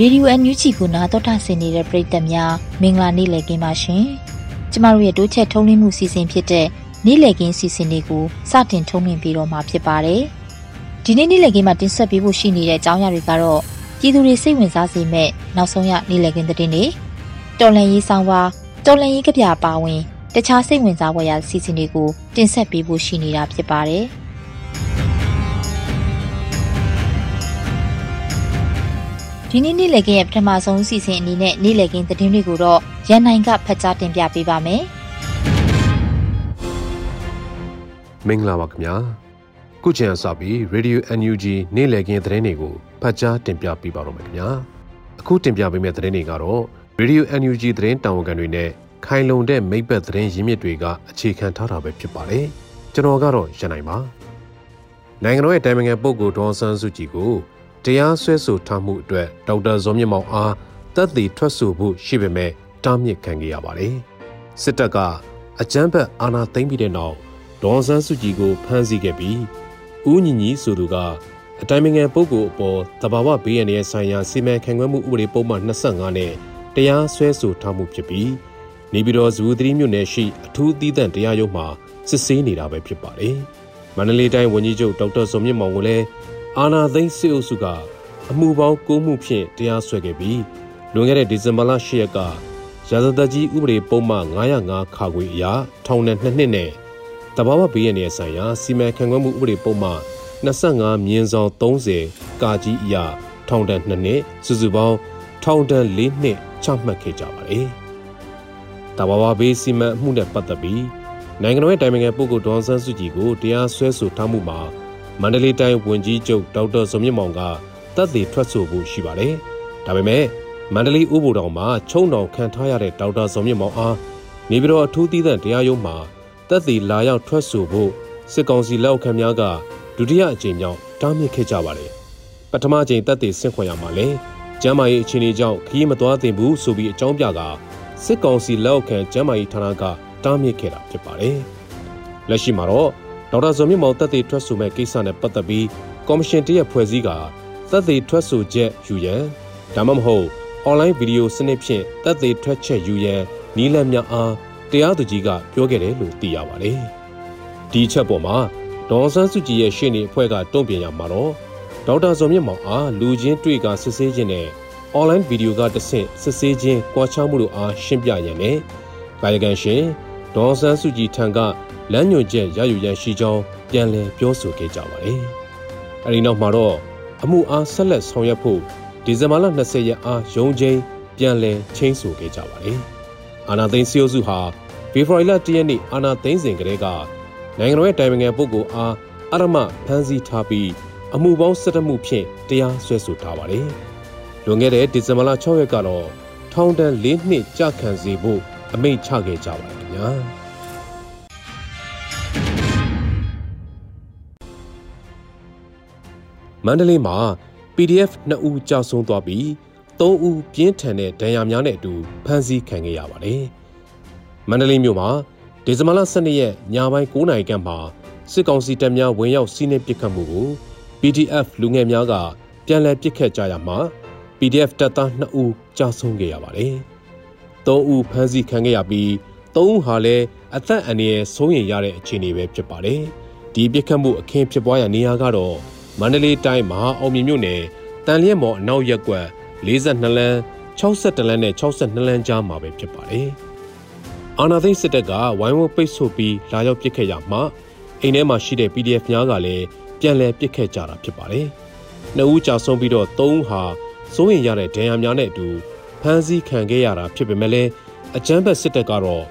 ရေဒီယိုအန်ယူဂျီကိုနားတော်တာဆင်နေတဲ့ပရိသတ်များမင်္ဂလာနေ့လည်ခင်းပါရှင်။ကျမတို့ရဲ့တိုးချက်ထုံးလင်းမှုစီစဉ်ဖြစ်တဲ့နေ့လည်ခင်းစီစဉ်လေးကိုစတင်ထုံးလင်းပြီးတော့မှာဖြစ်ပါတယ်။ဒီနေ့နေ့လည်ခင်းမှာတင်ဆက်ပေးဖို့ရှိနေတဲ့အကြောင်းအရာတွေကတော့ပြည်သူတွေစိတ်ဝင်စားစေမဲ့နောက်ဆုံးရနေ့လည်ခင်းသတင်းတွေတော်လန်ရေးဆောင်ပါတော်လန်ရေးကြပြပါဝင်တခြားစိတ်ဝင်စားဖွယ်ရာစီစဉ်တွေကိုတင်ဆက်ပေးဖို့ရှိနေတာဖြစ်ပါတယ်။ ဒီနေ့နေ့လည်ခင်းရဲ့ပထမဆုံးအစီအစဉ်အနေနဲ့နေ့လည်ခင်းသတင်းတွေကိုတော့ရန်နိုင်ကဖတ်ကြားတင်ပြပေးပါမယ်မင်္ဂလာပါခင်ဗျာခုချိန်အစပြီး Radio NUG နေ့လည်ခင်းသတင်းတွေကိုဖတ်ကြားတင်ပြပေးပါတော့မယ်ခင်ဗျာအခုတင်ပြပေးမယ့်သတင်းတွေကတော့ Radio NUG သတင်းတာဝန်ခံတွေနဲ့ခိုင်လုံတဲ့မိဘသတင်းရင်းမြစ်တွေကအခြေခံထားတာပဲဖြစ်ပါတယ်ကျွန်တော်ကတော့ရန်နိုင်ပါနိုင်ငံတော်ရဲ့တိုင်ပင်ခံပုဂ္ဂိုလ်ဒေါ်ဆန်းစုကြည်ကို တရားစွဲဆိုထားမှုအတွက်ဒေါက်တာဇော်မြင့်မောင်အားတပ်တည်ထွက်ဆိုဖို့ရှိပေမဲ့တားမြစ်ခံခဲ့ရပါတယ်။စစ်တပ်ကအကြမ်းဖက်အာဏာသိမ်းပြီးတဲ့နောက်ဒေါ်ဆန်းစုကြည်ကိုဖမ်းဆီးခဲ့ပြီးဦးညီညီဆိုသူကအတိုင်ပင်ခံပုဂ္ဂိုလ်အပေါ်တဘာဝဘေးရန်ရဲ့ဆိုင်ရာစီမံခန့်ခွဲမှုဥပဒေပုံမှန်25နဲ့တရားစွဲဆိုထားမှုဖြစ်ပြီးနေပြည်တော်ဇူသီမြို့နယ်ရှိအထူးသီးသန့်တရားရုံးမှာစစ်ဆေးနေတာပဲဖြစ်ပါတယ်။မန္တလေးတိုင်းဝန်ကြီးချုပ်ဒေါက်တာဇော်မြင့်မောင်ကလည်း အာနာသိန်းစစ်အုပ်စုကအမှုပေါင်း၉မှုဖြင့်တရားစွဲခဲ့ပြီးလွန်ခဲ့တဲ့ဒီဇင်ဘာလ10ရက်ကရာဇသက်ကြီးဥပဒေပုံမှန်905ခါခွေအရာထောင်နဲ့2နှစ်နဲ့တဘာဝဘေးရန်ရဲ့ဆိုင်ရာစီမံခန့်ခွဲမှုဥပဒေပုံမှန်25မြင်းဆောင်30ကာကြီးအရာထောင်ဒဏ်2နှစ်စုစုပေါင်းထောင်ဒဏ်4နှစ်ချမှတ်ခဲ့ကြပါတယ်။တဘာဝဘေးစီမံမှုနဲ့ပတ်သက်ပြီးနိုင်ငံတော်ရဲ့တိုင်ပင်ခံပုဂ္ဂိုလ်ဒေါ်ဆန်းစုကြည်ကိုတရားစွဲဆိုထားမှုမှာ မန္တလေးတိုင်းဝန်ကြီးချုပ်ဒေါက်တာဇော်မြင့်မောင်ကတပ်သေးထွက်ဆိုဖို့ရှိပါတယ်။ဒါပေမဲ့မန္တလေးဥပိုလ်တော်မှာချုံတောင်ခံထားရတဲ့ဒေါက်တာဇော်မြင့်မောင်အားနေပြည်တော်အထူးသီးသန့်တရားရုံးမှာတပ်သေးလာရောက်ထွက်ဆိုဖို့စစ်ကောင်စီလက်အောက်ခံများကဒုတိယအကြိမ်မြောက်တားမြစ်ခဲ့ကြပါတယ်။ပထမအကြိမ်တပ်သေးဆင့်ခွင့်ရမှာလဲကျမ်းမာရေးအခြေအနေကြောင့်ခရီးမသွားသင့်ဘူးဆိုပြီးအကြောင်းပြကစစ်ကောင်စီလက်အောက်ခံကျမ်းမာရေးဌာနကတားမြစ်ခဲ့တာဖြစ်ပါတယ်။လက်ရှိမှာတော့ ဒေါက်တာဇော်မြင့်မောင်တပ်သေးထွက်ဆိုမဲ့ကိစ္စနဲ့ပတ်သက်ပြီးကော်မရှင်တရက်ဖွဲ့စည်းကတပ်သေးထွက်ဆိုချက်ယူရန်ဒါမှမဟုတ် online ဗီဒီယိုစနစ်ဖြင့်တပ်သေးထွက်ချက်ယူရန်နီးလန့်များအားတရားသူကြီးကပြောခဲ့တယ်လို့သိရပါတယ်။ဒီချက်ပေါ်မှာဒေါ်ဆန်းစုကြည်ရဲ့ရှေ့နေအဖွဲ့ကတုံ့ပြန်ရမှာတော့ဒေါက်တာဇော်မြင့်မောင်အားလူချင်းတွေ့ကစစ်ဆေးခြင်းနဲ့ online ဗီဒီယိုကတဆင့်စစ်ဆေးခြင်းကြွားချမှုတို့အားရှင်းပြရန်နဲ့ကာယကံရှင်ဒေါ်ဆန်းစုကြည်ထံက လမ်းညွှန်ချက်ရယူရန်ရှိကြောင်းပြန်လည်ပြောဆိုခဲ့ကြပါတယ်။အဲဒီနောက်မှာတော့အမှုအားဆက်လက်ဆောင်ရွက်ဖို့ဒီဇင်ဘာလ20ရက်အားရုံးချိန်ပြန်လည်ချင်းဆိုခဲ့ကြပါတယ်။အာနာသိန်းစီယိုစုဟာဖေဖော်ဝါရီလ1ရက်နေ့အာနာသိန်းစဉ်ကလေးကနိုင်ငံတော်ရဲ့တိုင်ပင်ခံပုဂ္ဂိုလ်အားအရမဖမ်းဆီးထားပြီးအမှုပေါင်း17မှုဖြင့်တရားစွဲဆိုထားပါတယ်။လွန်ခဲ့တဲ့ဒီဇင်ဘာလ6ရက်ကတော့ထောင်ဒဏ်၄နှစ်ကြာခံစေဖို့အမိန့်ချခဲ့ကြပါတယ်ခင်ဗျာ။ မန္တလေးမှာ PDF 2ဦးကြာဆုံးသွားပြီး3ဦးပြင်းထန်တဲ့ဒဏ်ရာများနဲ့အတူဖမ်းဆီးခံခဲ့ရပါတယ်။မန္တလေးမြို့မှာဒီဇင်ဘာလ12ရက်ညပိုင်း9နာရီခန့်မှာစစ်ကောင်စီတပ်များဝင်ရောက်စီးနင်းပစ်ခတ်မှုကို PDF လူငယ်များကပြန်လည်ပစ်ခတ်ကြရမှာ PDF တပ်သား2ဦးကြာဆုံးခဲ့ရပါတယ်။3ဦးဖမ်းဆီးခံခဲ့ရပြီး3ဦးဟာလည်းအသက်အန္တရာယ်ဆုံးရင်ရတဲ့အခြေအနေပဲဖြစ်ပါတယ်။ဒဒီပြစ်ခတ်မှုအခင်းဖြစ်ပွားရာနေရာကတော့ မန္တလေးတိုင်းမဟာအောင်မြင်မြို့နယ်တန်လျက်မော်အနောက်ရက်ကွက်42လမ်း62လမ်းနဲ့62လမ်းကြားမှာပဲဖြစ်ပါတယ်။အာနာသိန်းစစ်တပ်ကဝိုင်းဝန်းပိတ်ဆို့ပြီးလာရောက်ပစ်ခတ်ရမှာအိမ်ထဲမှာရှိတဲ့ PDF များကလည်းပြန်လည်ပစ်ခတ်ကြတာဖြစ်ပါတယ်။နှစ်ဦးကြာဆုံးပြီးတော့သုံးဦးဟာစိုးရင်ရတဲ့ဒဏ်ရာများနဲ့အတူဖမ်းဆီးခံခဲ့ရတာဖြစ်ပေမဲ့လည်းအကြမ်းဖက်စစ်တပ်ကတော့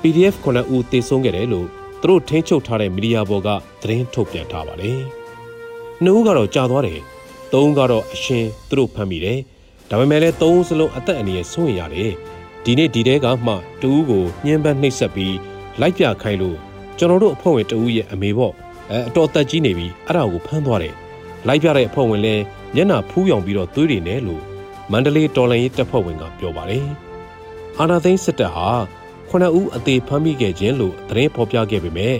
PDF 9ဦးသေဆုံးခဲ့တယ်လို့သူတို့ထိန်းချုပ်ထားတဲ့မီဒီယာပေါ်ကသတင်းထုတ်ပြန်ထားပါတယ်။ နှစ်ဦးကတော့ကြာသွားတယ်။သုံးဦးကတော့အရှင်သူတို့ဖမ်းမိတယ်။ဒါပေမဲ့လည်းသုံးဦးစလုံးအသက်အန္တရာယ်ဆုံးရတယ်။ဒီနေ့ဒီတဲကမှတူဦးကိုညှင်းပန်းနှိပ်စက်ပြီးလိုက်ပြခိုင်းလို့ကျွန်တော်တို့အဖွဲ့ဝင်တူဦးရဲ့အမေပေါ့အဲအတော်သက်ကြီးနေပြီအဲ့ဒါကိုဖမ်းသွားတယ်။လိုက်ပြတဲ့အဖွဲ့ဝင်လည်းမျက်နှာဖူးယောင်ပြီးတော့သွေးတွေနဲ့လို့မန္တလေးတော်လိုင်းရေးတပ်ဖွဲ့ဝင်ကပြောပါတယ်။အာနာသိန်းစစ်တပ်ဟာခုနှစ်ဦးအသေးဖမ်းမိခဲ့ခြင်းလို့သတင်းဖော်ပြခဲ့ပေမဲ့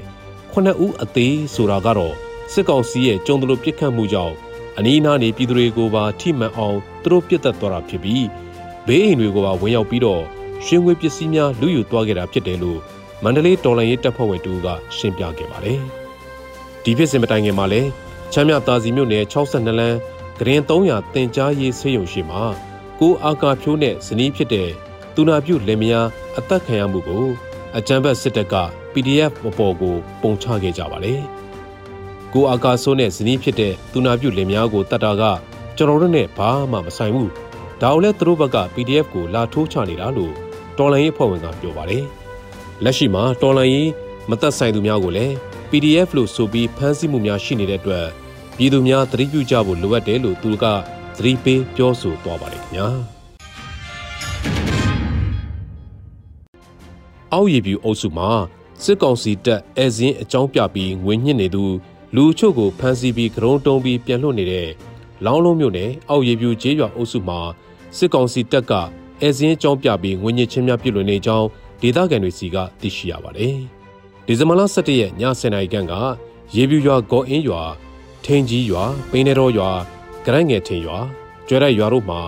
ခုနှစ်ဦးအသေးဆိုတာကတော့ စစ်ကောင်စီရဲ့ကြုံတလို့ပြစ်ခတ်မှုကြောင့်အနီးနားနေပြည်သူတွေကိုပါထိမှန်အောင်သူတို့ပြစ်တက်သွားတာဖြစ်ပြီးဘေးအိမ်တွေကိုပါဝင်ရောက်ပြီးတော့ရွှေငွေပစ္စည်းများလူယူသွားခဲ့တာဖြစ်တယ်လို့မန္တလေးတော်လိုင်းရေးတပ်ဖွဲ့ဝင်တူကရှင်းပြခဲ့ပါတယ်။ဒီဖြစ်စဉ်မတိုင်ခင်မှာလဲချမ်းမြသာစီမြို့နယ်62လမ်းဂရင်300တင်ကြားရေးဆေးရုံရှိမှာကိုအာကာဖြိုးနဲ့ဇနီးဖြစ်တဲ့တူနာပြုလင်မယားအသက်ခံရမှုကိုအကြမ်းဖက်စစ်တပ်က PDF အပေါ်ကိုပုံချခဲ့ကြပါလေ။ ကိုအာကာဆိုးနဲ့ဇနီးဖြစ်တဲ့တူနာပြုလင်မယားကိုတတ်တာကကျွန်တော်တို့နဲ့ဘာမှမဆိုင်ဘူး။ဒါအောင်လဲသူတို့ဘက်က PDF ကိုလာထိုးချနေတာလို့တော်လန်ရေးအဖွဲ့ဝင်ကပြောပါတယ်။လက်ရှိမှာတော်လန်ရေးမသက်ဆိုင်သူများကိုလည်း PDF လို့ဆိုပြီးဖမ်းဆီးမှုများရှိနေတဲ့အတွက်ပြည်သူများသတိပြုကြဖို့လိုအပ်တယ်လို့သူကသတိပေးပြောဆိုသွားပါတယ်ခင်ဗျာ။အောက်ရည်ပြူအုပ်စုမှာစစ်ကောင်စီတပ်အဲဇင်းအကြောင်းပြပြီးငွေညှစ်နေသူ လူအချို့ကိုဖမ်းဆီးပြီးကရုံတုံးပြီးပြန်လွှတ်နေတဲ့လောင်းလုံးမြို့နယ်အောက်ရည်ပြူကျေးရွာအုပ်စုမှာစစ်ကောင်စီတပ်ကအဲဇင်းအကြောင်းပြပြီးငွေညှစ်ချင်းများပြုလုပ်နေကြောင်းဒေသခံတွေစီကသိရှိရပါတယ်။ဒီဇင်ဘာလ17ရက်ည10:00နာရီခန့်ကရေပြူရွာဂေါ်အင်းရွာထိန်ကြီးရွာပိနေတော်ရွာဂရိုင်းငယ်ထင်ရွာကျွဲရိုက်ရွာတို့မှာ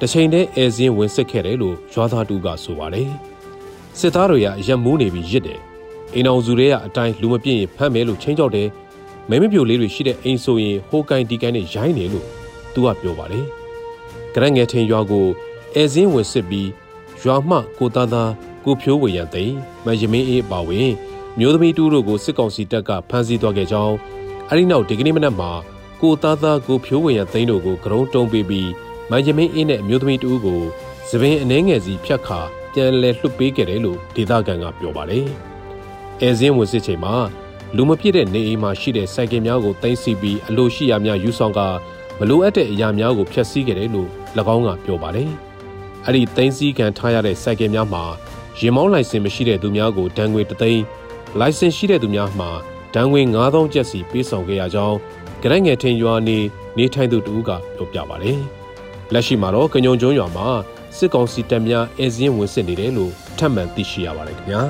တချိန်တည်းအဲဇင်းဝင်စစ်ခဲ့တယ်လို့ရွာသားတူကဆိုပါတယ်။စစ်သားတွေကအရက်မိုးနေပြီးရစ်တယ်အိမ်အောင်စုတွေကအတိုင်းလူမပြည့်ရင်ဖမ်းမယ်လို့ချင်းကြောက်တယ် မဲမပြိုလေးတွေရှိတဲ့အိမ်ဆိုရင်ဟိုကိုင်းဒီကိုင်းနဲ့ရိုင်းတယ်လို့သူကပြောပါတယ်ကြရက်ငယ်ထင်ရွာကိုအဲစင်းဝင်စစ်ပြီးရွာမှကိုသားသားကိုဖြိုးဝေရန်သိမ်းမယမင်းအေးပါဝင်မျိုးသမီးတူတို့ကိုစစ်ကောင်စီတပ်ကဖမ်းဆီးသွားခဲ့ကြောင်းအဲဒီနောက်ဒီကနေ့မနက်မှာကိုသားသားကိုဖြိုးဝေရန်သိမ်းတို့ကိုကရုံးတုံးပေးပြီးမယမင်းအေးနဲ့မျိုးသမီးတူကိုသပင်အနှဲငယ်စီဖြတ်ခါပြန်လည်လွှတ်ပေးခဲ့တယ်လို့ဒေသခံကပြောပါတယ်။အဲဇင်းဝင်စစ်ချိန်မှာ လူမပြည့်တဲ့နေအိမ်မှာရှိတဲ့စိုက်ကင်များကိုတင်စီပြီးအလိုရှိရာများယူဆောင်ကမလိုအပ်တဲ့အရာများကိုဖျက်ဆီးခဲ့တယ်လို့၎င်းကပြောပါတယ်။အဲ့ဒီတင်စီခံထားရတဲ့စိုက်ကင်များမှာရင်မောင်းလိုင်စင်မရှိတဲ့သူများကိုဒဏ်ငွေတသိန်းလိုင်စင်ရှိတဲ့သူများမှာဒဏ်ငွေ9000ကျပ်စီပေးဆောင်ခဲ့ရကြောင်းကြရက်ငယ်ထင်ရွာနေနေထိုင်သူတူကပြောပြပါတယ်။လက်ရှိမှာတော့ကညုံကျွန်းရွာမှာစစ်ကောင်စီတပ်များအဲဇင်းဝင်စစ်နေတယ်လို့ထပ်မံသိရှိရပါတယ်ခင်ဗျာ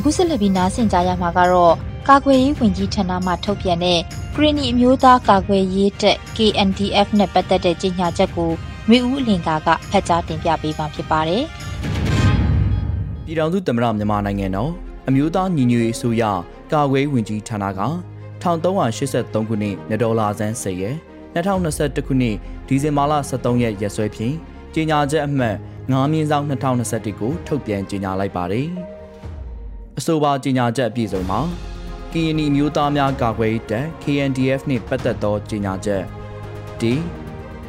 အခုဆက်လက်ပြီးနားဆင်ကြရမှာကတော့ကာကွယ်ရေးဝန်ကြီးဌာနမှထုတ်ပြန်တဲ့ကရီနီအမျိုးသားကာကွယ်ရေးတပ် KNDF နဲ့ပတ်သက်တဲ့ကြေညာချက်ကိုမျိုးဦးအလင်ကာကဖတ်ကြားတင်ပြပေးမှာဖြစ်ပါတယ်။ပြည်ထောင်စုသမ္မတမြန်မာနိုင်ငံတော်အမျိုးသားညီညွတ်ရေးအစိုးရကာကွယ်ဝင်ကြီးဌာနက1383ခုနှစ်နဒေါ်လာဆန်း10ရက်2021ခုနှစ်ဒီဇင်ဘာလ23ရက်ရက်စွဲဖြင့်ကြေညာချက်အမှတ်9မြင်းဆောင်2021ကိုထုတ်ပြန်ကြေညာလိုက်ပါတယ်။ အဆိုပါကြေညာချက်အပြည့်စုံမှာကီယနီမျိုးသားများကာကွယ်ရေးတပ် KNDF နှင့်ပတ်သက်သောကြေညာချက် D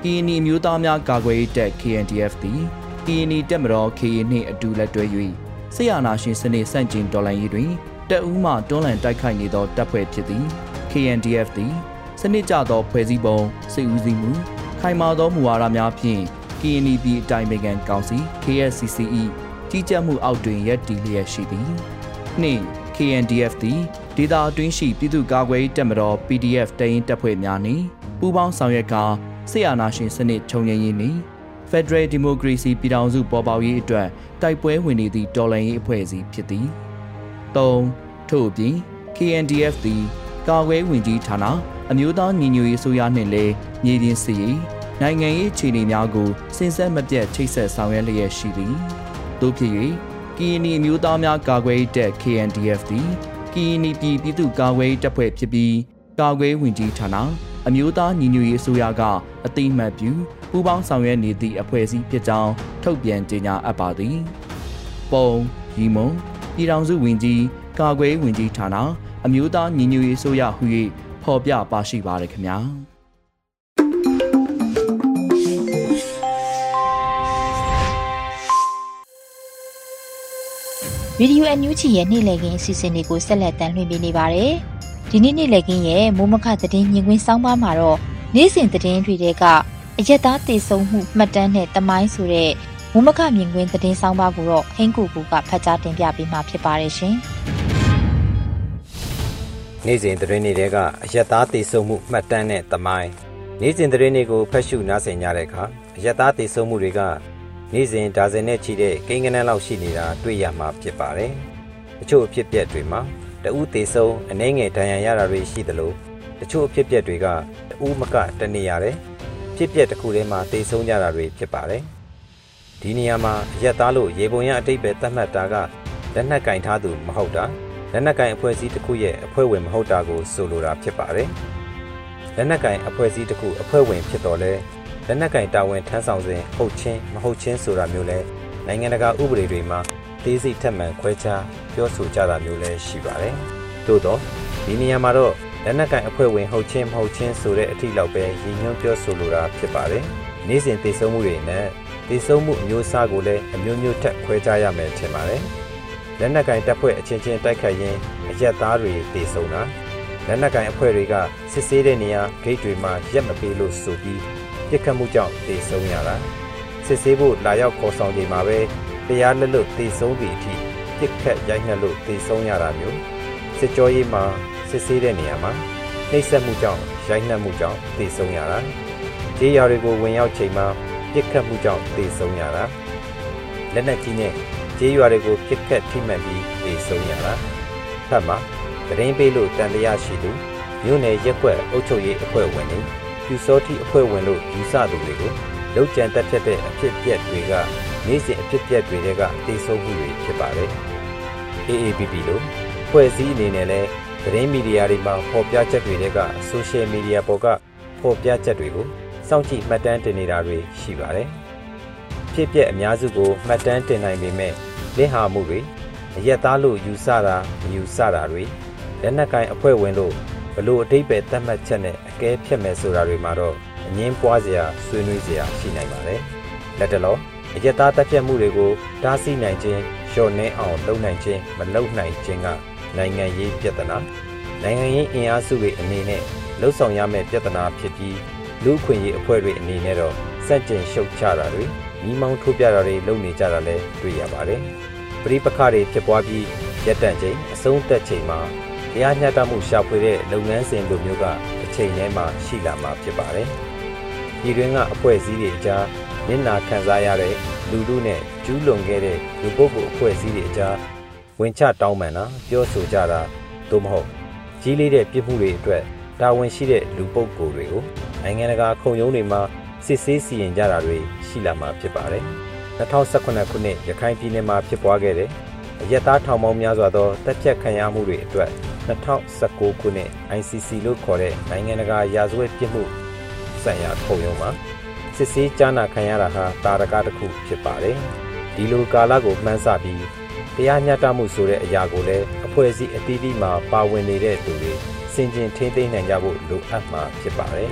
ကီယနီမျိုးသားများကာကွယ်ရေးတပ် KNDF သည်ကီယနီတပ်မတော် KA နှင့်အတူလက်တွဲ၍ဆေးရနာရှင်စနစ်စန့်ကျင်တော်လှန်ရေးတွင်တပ်ဦးမှတွန်းလှန်တိုက်ခိုက်နေသောတပ်ဖွဲ့ဖြစ်သည် KNDF သည်စနစ်ကျသောဖွဲ့စည်းပုံစစ်ဦးစီးမှုခိုင်မာသောမူဝါဒများဖြင့် KNB အတိုင်းအမြံကောင်စီ KSCCE ကြီးကြပ်မှုအောက်တွင်ရပ်တည်လျက်ရှိသည် နှင့် KNDF သည်ဒေသအတွင်းရှိပြည်သူ့ကာကွယ်ရေးတပ်မတော် PDF တရင်တပ်ဖွဲ့များနှင့်ပူးပေါင်းဆောင်ရွက်ကာဆေးရနာရှင်စနစ်ချုပ်ငြိမ်းရေးနှင့် Federal Democracy ပြည်ထောင်စုပေါ်ပေါက်ရေးအတွက်တိုက်ပွဲဝင်နေသည့်တော်လှန်ရေးအဖွဲ့အစည်းဖြစ်သည်။၃ထို့အပြင် KNDF သည်ကာကွယ်ဝင်ကြီးဌာနအမျိုးသားညီညွတ်ရေးဆိုရနှင့်လည်းမြေပြင်စီရေးနိုင်ငံရေးခြေအနေများကိုစဉ်ဆက်မပြတ်ချိတ်ဆက်ဆောင်ရွက်လျက်ရှိသည်။သို့ဖြစ်၍ ကီနီမျိုးသားများကာကွယ်တပ် KNDF သည်ကီနီပြည်ပြည်သူ့ကာကွယ်တပ်ဖွဲ့ဖြစ်ပြီးကာကွယ်ဝင်ကြီးဌာနအမျိုးသားညီညွတ်ရေးအစိုးရကအတိမတ်ပြုပူးပေါင်းဆောင်ရွက်နေသည့်အဖွဲ့အစည်းဖြစ်ကြောင်းထုတ်ပြန်ကြေညာအပ်ပါသည်။ပုံရီမွန်ပြည်ထောင်စုဝင်ကြီးကာကွယ်ဝင်ကြီးဌာနအမျိုးသားညီညွတ်ရေးအစိုးရဟူ၍ဖော်ပြပါရှိပါရခင်ဗျာ။ ဗီဒီယိုအန်ယူချီရဲ့နေ့လည်ခင်းအစီအစဉ်တွေကိုဆက်လက်တင်ပြနေပါတယ်။ဒီနေ့နေ့လည်ခင်းရဲ့မိုးမခသတင်းညင်ကွင်းစောင်းပါမှာတော့နေ့စဉ်သတင်းတွေကအရက်သားတည်ဆုံမှုမှတ်တမ်းနဲ့တမိုင်းဆိုတဲ့မိုးမခမြင်ကွင်းသတင်းစောင်းပါကိုတော့ဟင်းကူကူကဖတ်ကြားတင်ပြပေးမှာဖြစ်ပါတယ်ရှင်။နေ့စဉ်သတင်းတွေကအရက်သားတည်ဆုံမှုမှတ်တမ်းနဲ့တမိုင်းနေ့စဉ်သတင်းတွေကိုဖတ်ရှုနားဆင်ကြတဲ့အခါအရက်သားတည်ဆုံမှုတွေက နေ့စဉ်ဒါဇင်နဲ့ချီတဲ့ကိန်းဂဏန်းလောက်ရှိနေတာတွေ့ရမှာဖြစ်ပါတယ်။တချို့အဖြစ်အပျက်တွေမှာတဦးသေးဆုံးအနှဲငယ်ဒဏ်ရာရတာတွေရှိသလိုတချို့အဖြစ်အပျက်တွေကတဦးမကတနေရတယ်ဖြစ်ပျက်တစ်ခုထဲမှာသေဆုံးကြတာတွေဖြစ်ပါတယ်။ဒီနေရာမှာရက်သားလို့ရေပုံရအတိတ်ပဲသတ်မှတ်တာကလက်နက်ကင်ထားသူမဟုတ်တာလက်နက်ကင်အဖွဲ့အစည်းတစ်ခုရဲ့အဖွဲ့ဝင်မဟုတ်တာကိုဆိုလိုတာဖြစ်ပါတယ်။လက်နက်ကင်အဖွဲ့အစည်းတစ်ခုအဖွဲ့ဝင်ဖြစ်တော်လဲ လက်နက်ကင်တာဝန်ထမ်းဆောင်စဉ်ဟုတ်ချင်းမဟုတ်ချင်းဆိုတာမျိုးလဲနိုင်ငံတကာဥပဒေတွေမှာသေးစိတ်ထက်မှန်ခွဲခြားပြောဆိုကြတာမျိုးလဲရှိပါတယ်။သို့တော့ဒီနေရာမှာတော့လက်နက်ကင်အဖွဲ့ဝင်ဟုတ်ချင်းမဟုတ်ချင်းဆိုတဲ့အထိလောက်ပဲရည်ညွှန်းပြောဆိုလိုတာဖြစ်ပါတယ်။နေ့စဉ်သိဆုံးမှုတွေနဲ့သိဆုံးမှုအမျိုးအစားကိုလည်းအမျိုးမျိုးထက်ခွဲခြားရမယ်ထင်ပါတယ်။လက်နက်ကင်တပ်ဖွဲ့အချင်းချင်းတိုက်ခတ်ရင်းအရက်သားတွေသိဆုံးတာလက်နက်ကင်အဖွဲ့တွေကစစ်ဆေးတဲ့နေရာဂိတ်တွေမှာရက်မပေးလို့ဆိုပြီး ပြစ်ခတ်မှုကြောင့်တေဆုံးရတာစစ်ဆေးဖို့လာရောက်ခေါ်ဆောင်ချိန်မှာပဲတရားလက်လွတ်တေဆုံးသည့်အထိပြစ်ခတ်ရိုက်နှက်လို့တေဆုံးရတာမျိုးစစ်ကြောရေးမှာစစ်ဆေးတဲ့နေရာမှာနှိပ်စက်မှုကြောင့်ရိုက်နှက်မှုကြောင့်တေဆုံးရတာခြေရာတွေကိုဝင်ရောက်ချိန်မှာပြစ်ခတ်မှုကြောင့်တေဆုံးရတာလက်နက်ကြီးနဲ့ခြေရွာတွေကိုပြစ်ခတ်ထိမှန်ပြီးတေဆုံးရတာဖတ်မှာတရင်ပေးလို့တန်တရားရှိသူမြို့နယ်ရက်ွက်အုပ်ချုပ်ရေးအဖွဲ့ဝင်တွေ ပြူစောတိအဖွဲ့ဝင်လို့ယူဆသူတွေကိုလောက်ကျန်တက်ဖြတ်တဲ့အဖြစ်ပြက်တွေကနေ့စဉ်အဖြစ်ပြက်တွေကတေဆုံးမှုတွေဖြစ်ပါတယ်။ AAPP လို့ဖွဲ့စည်းအနေနဲ့လဲသတင်းမီဒီယာတွေမှာဖော်ပြချက်တွေက social media ပေါ်ကဖော်ပြချက်တွေကိုစောင့်ကြည့်မှတ်တမ်းတင်နေတာတွေရှိပါတယ်။ဖြစ်ပျက်အများစုကိုမှတ်တမ်းတင်နိုင်ပေမဲ့လင်းဟာမှုတွေအရက်သားလို့ယူဆတာမယူဆတာတွေလက်နက်ကိုင်အဖွဲ့ဝင်လို့ဘ လို့အတိတ်ပဲတတ်မှတ်ချက်နဲ့အကဲဖြတ်မယ်ဆိုတာတွေမှာတော့အငင်းပွားစရာဆွေးနွေးစရာရှိနိုင်ပါတယ်။လက်တလောအယက်သားတက်ပြတ်မှုတွေကိုတားဆီးနိုင်ခြင်းလျှော့နှဲအောင်လုပ်နိုင်ခြင်းမလုပ်နိုင်ခြင်းကနိုင်ငံရေးပြဿနာနိုင်ငံရေးအင်အားစုတွေအနေနဲ့လှုပ်ဆောင်ရမယ့်ပြဿနာဖြစ်ပြီးလူခွင့်ရေးအဖွဲ့တွေအနေနဲ့တော့စက်ကျင်ရှုပ်ချတာတွေညီမောင်းထိုးပြတာတွေလုပ်နေကြတာလည်းတွေ့ရပါတယ်။ပရိပခတွေဖြစ်ပွားပြီးရက်တန့်ချိန်အဆုံးသက်ချိန်မှာ တရားမျှတမှုရှာဖွေတဲ့လုပ်ငန်းစဉ်လိုမျိုးကအချိန်ထဲမှာရှိလာမှာဖြစ်ပါတယ်။ဒီတွင်ကအဖွဲ့အစည်းတွေအကြားမျက်နာခံစားရတဲ့လူလူနဲ့ကျူးလွန်ခဲ့တဲ့လူပုဂ္ဂိုလ်အဖွဲ့အစည်းတွေအကြားဝင်ချတောင်းပန်တာပြောဆိုကြတာသို့မဟုတ်ကြီးလေးတဲ့ပြစ်မှုတွေအတွက်တာဝန်ရှိတဲ့လူပုဂ္ဂိုလ်တွေကိုနိုင်ငံတကာခုံရုံးတွေမှာစစ်ဆေးစီရင်ကြတာတွေရှိလာမှာဖြစ်ပါတယ်။2018ခုနှစ်ရခိုင်ပြည်နယ်မှာဖြစ်ပွားခဲ့တဲ့အရက်သားထောင်ပေါင်းများစွာသောတပ်ဖြတ်ခံရမှုတွေအတွက် 2019ခုနှစ် ICC လို့ခေါ်တဲ့နိုင်ငံတကာရာဇဝတ်ပြစ်မှုဆိုင်ရာခုံရုံးမှာစစ်ဆေးကြားနာခံရတာဟာတာရကတစ်ခုဖြစ်ပါတယ်။ဒီလိုကာလကိုမှန်းဆပြီးတရားမျှတမှုဆိုတဲ့အရာကိုလည်းအဖွဲ့အစည်းအသီးသီးမှာပါဝင်နေတဲ့သူတွေစင်ကျင်ထိန်းသိမ်းနိုင်ကြဖို့လိုအပ်မှာဖြစ်ပါတယ်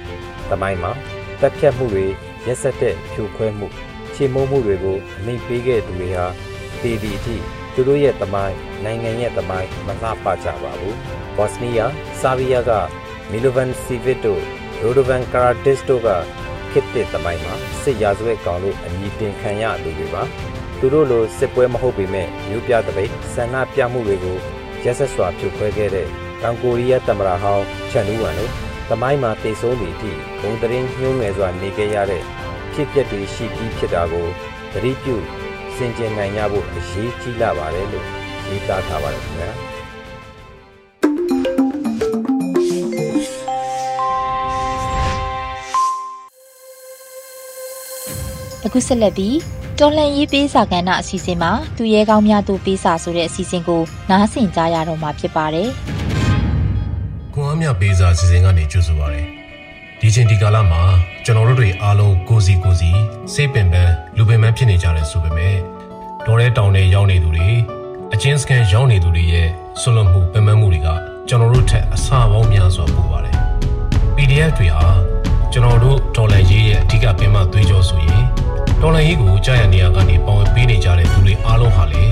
။တမိုင်းမှာတက်ဖြတ်မှုတွေရက်စက်တဲ့ဖြိုခွဲမှုချေမိုးမှုတွေကိုအမိပေးခဲ့သူတွေဟာတည်တည်အထိ သူတို့ရဲ့တမိုင်းနိုင်ငံရဲ့တမိုင်းမလှပကြပါဘူး။ဘော့စနီးယား၊ဆာဗီးယားကမီလိုဗန်စီဗစ်တို့ရိုဒိုဗန်ကာရာတစ်တို့ကခေတ်သစ်တမိုင်းမှာစစ်ရာဇဝတ်ကောင်လို့အမည်တင်ခံရသူတွေပါသူတို့လိုစစ်ပွဲမဟုတ်ပေမဲ့မျိုးပြတပိတ်ဆန္ဒပြမှုတွေကိုရက်ဆက်စွာဖြိုခွဲခဲ့တဲ့တောင်ကိုရီးယားသမ္မတဟောင်းချန်နူးဝမ်တို့တမိုင်းမှာတည်ဆုံးသည့်အထိဂုံတရင်ညှိုးငယ်စွာနေခဲ့ရတဲ့ဖြစ်ပျက်တွေရှိပြီးဖြစ်တာကိုသတိပြု စင်ကြင်နိုင်ကြဖို့အရေးကြီးလာပါတယ်လို့ရေးသားထားပါတယ်ခင်ဗျာအခုဆက်လက်ပြီးတော်လန်ရေးပေးစာကဏ္ဍအစီအစဉ်မှာသူရဲကောင်းများသူပေးစာဆိုတဲ့အစီအစဉ်ကိုနားဆင်ကြရတော့မှာဖြစ်ပါတယ်။ခွန်အားမြပေးစာအစီအစဉ်ကနေကြိုဆိုပါရစေ။ ဒီချိန်ဒီကာလမှာကျွန်တော်တို့တွေအားလုံးကိုစီကိုစီစိတ်ပင်ပန်းလူပင်ပန်းဖြစ်နေကြတယ်ဆိုပေမဲ့တော်ရဲတောင်ထဲရောက်နေသူတွေအချင်းစကန်ရောက်နေသူတွေရဲ့ဆွလွန်မှုပင်ပန်းမှုတွေကကျွန်တော်တို့ထက်အဆပေါင်းများစွာပိုပါတယ်။ PDF တွေဟာကျွန်တော်တို့ဒေါ်လာရေးရဲ့အဓိကပင်မသွေးကြောဆိုရင်ဒေါ်လာရေးကိုကြာရနေရကနေပေါဝင်ပေးနေကြတဲ့သူတွေအားလုံးဟာလေ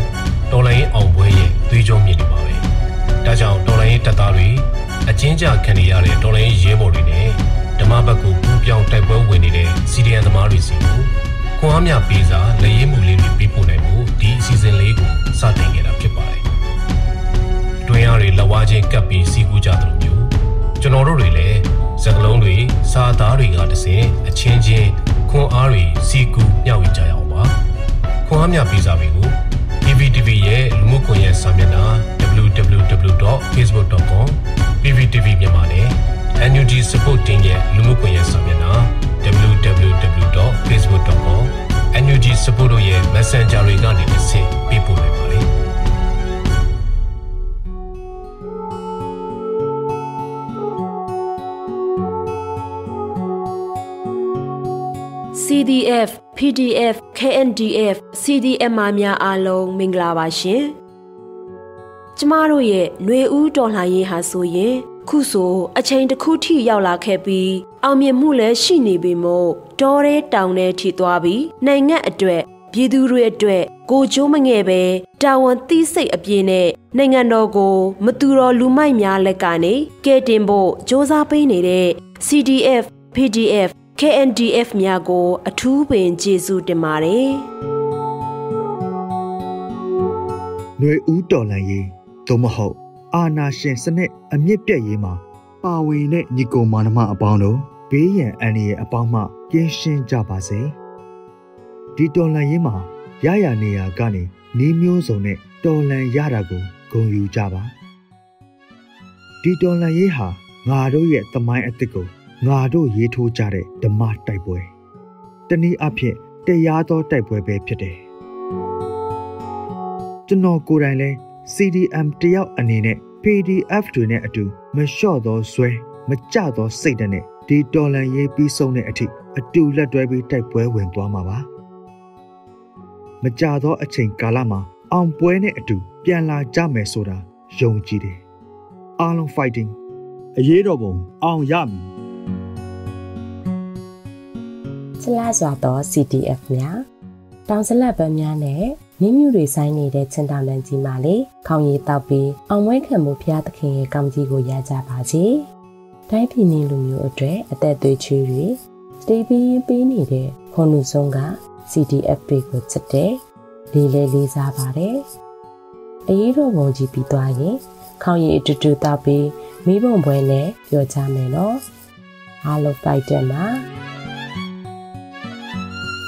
ဒေါ်လာရေးအောင်ပွဲရဲ့သွေးကြောမြင့်နေပါပဲ။ဒါကြောင့်ဒေါ်လာရေးတပ်သားတွေအချင်းကြခံနေရတဲ့ဒေါ်လာရေးရဲဘော်တွေနဲ့ ဓမ္မဘက်ကိုပူးပြောင်းတိုက်ပွဲဝင်နေတဲ့စီဒီအန်သမားတွေစီကိုခွန်အားမြပေးစာလက်ရေးမှုလေးတွေပေးပို့နိုင်မှုဒီအစီအစဉ်လေးကိုစတင်ခဲ့တာဖြစ်ပါတယ်။တွင်းရတွေလက်ဝါးချင်းကပ်ပြီးစီကူးကြသလိုမျိုးကျွန်တော်တို့တွေလည်းစကလုံးတွေစာသားတွေကတစင်အချင်းချင်းခွန်အားတွေစီကူမျှဝေကြရအောင်ပါခွန်အားမြပေးစာတွေကို PPTV ရဲ့လူမှုကွန်ရက်စာမျက်နှာ www.facebook.com PPTV မြန်မာနဲ့ NUG Support Team ရဲ့လူမှုကွန်ရက်စာမျက်နှာ www.facebook.com NUG Support ရဲ့ Messenger တွေကနေတစ်ဆင့်ပေးပို့နိုင်ပါတယ် CDF PDF KNDF CDMR များအားလုံးမင်္ဂလာပါရှင်။ကျမတို့ရဲ့ຫນွေဦးတော်လှန်ရေးဟာဆိုရင် ခုဆိုအချိန်တစ်ခုထိရောက်လာခဲ့ပြီးအောင်မြင်မှုလည်းရှိနေပြီမို့တော်ရဲတောင်ထဲထိသွားပြီးနိုင်ငံအတွက်ပြည်သူတွေအတွက်ကိုကျိုးမငဲ့ပဲတာဝန်သိစိတ်အပြည့်နဲ့နိုင်ငံတော်ကိုမတူတော်လူမိုက်များလက်ကနေကဲတင်ဖို့စ조사ပေးနေတဲ့ CDF PDF KNDF များကို အထူးပင်ကျေးဇူးတင်ပါတယ်။ຫນွေဦးတော်လန်ရေးသို့မဟုတ် အာနာရှင်စနစ်အမြင့်ပြည့်ရေးမှာပါဝင်တဲ့ညီကိုမာနမအပေါင်းတို့ဘေးရန်အန္တရာယ်အပေါင်းမှကင်းရှင်းကြပါစေ။ဒီတော်လန်ရေးမှာရရနေရကနေနေမျိုးစုံနဲ့တော်လန်ရတာကိုဂုဏ်ယူကြပါ။ဒီတော်လန်ရေးဟာငါတို့ရဲ့သမိုင်းအသစ်ကိုငါတို့ရေးထိုးကြတဲ့ဓမ္မတိုက်ပွဲတနည်းအားဖြင့်တရားသောတိုက်ပွဲပဲဖြစ်တယ်ကျွန်တော်ကိုယ်တိုင်လဲ CDM တယောက်အနေနဲ့ PDF တွေနဲ့အတူမလျှော့သောဇွဲမကြသောစိတ်နဲ့ဒီတော်လန်ရေးပြီးဆုံးတဲ့အထိအတူလက်တွဲပြီးတိုက်ပွဲဝင်သွားမှာပါမကြသောအချိန်ကာလမှာအောင်ပွဲနဲ့အတူပြန်လာကြမယ်ဆိုတာယုံကြည်တယ်အားလုံး fighting အရေးတော်ပုံအောင်ရမည်ချလာစွာသော CTF များတောင်စလက်ပန်းများနဲ့ မြင်းမြူတွေဆိုင်နေတဲ့ချင်းတောင်တန်းကြီးမှလေခေါင်းရည်တောက်ပြီးအောင်ဝဲခံမှုဖျားသခင်ရဲ့ကောင်းကြီးကိုရကြပါစေ။တိုင်းပြည်နေလူမျိုးအတွက်အသက်သွေးချွေးတွေတေးပြီးပေးနေတဲ့ခွန်လူဆုံးက CTF တွေကိုချက်တဲ့လေးလေးလေးစားပါတယ်။အရေးတော်ပုံကြီးပြီးသွားရင်ခေါင်းရည်အတူတူတောက်ပြီးမိဘုံပွဲနဲ့ပြောကြမယ်နော်။အားလုံးဖိုက်တယ်မှာ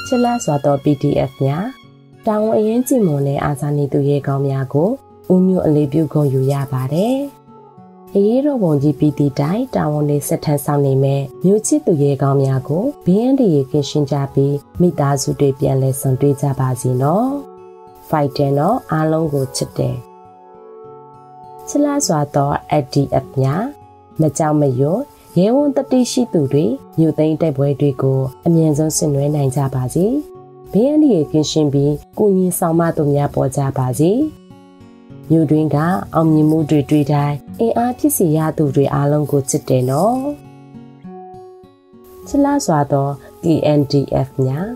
ချစ်လက်စွာသော PDF များ တောင်အရင်ကြည်မွန်တဲ့အာဇာနည်သူရဲကောင်းများကိုဦးညွတ်အလေးပြုဂုဏ်ယူရပါတယ်။အရေးတော်ပုံကြီးပြီးသည့်တိုင်တာဝန်တွေဆက်ထမ်းဆောင်နေမဲ့မြို့ချစ်သူရဲကောင်းများကိုဘင်းအန်ဒီရေကင်းရှင်းကြပြီးမိသားစုတွေပြန်လဲဆုံတွေ့ကြပါစီနော်။ Fighter တော့အားလုံးကိုချစ်တယ်။ချစ်လာစွာသော ADF များမကြောက်မရွံ့ရဲဝံတတိရှိသူတွေမြို့သိမ်းတိုက်ပွဲတွေကိုအမြင့်ဆုံးဆင်နွှဲနိုင်ကြပါစေ။ ဘေးအန္တရာယ်ကင်းရှင်းပြီးကုညီဆောင်မသူများပေါ်ကြပါစေ။မြို့တွင်ကအောင်မြင်မှုတွေတွေ့တိုင်းအင်အားဖြစ်စေရသူတွေအားလုံးကိုချစ်တယ်နော်။ချလာစွာသော TNDF များ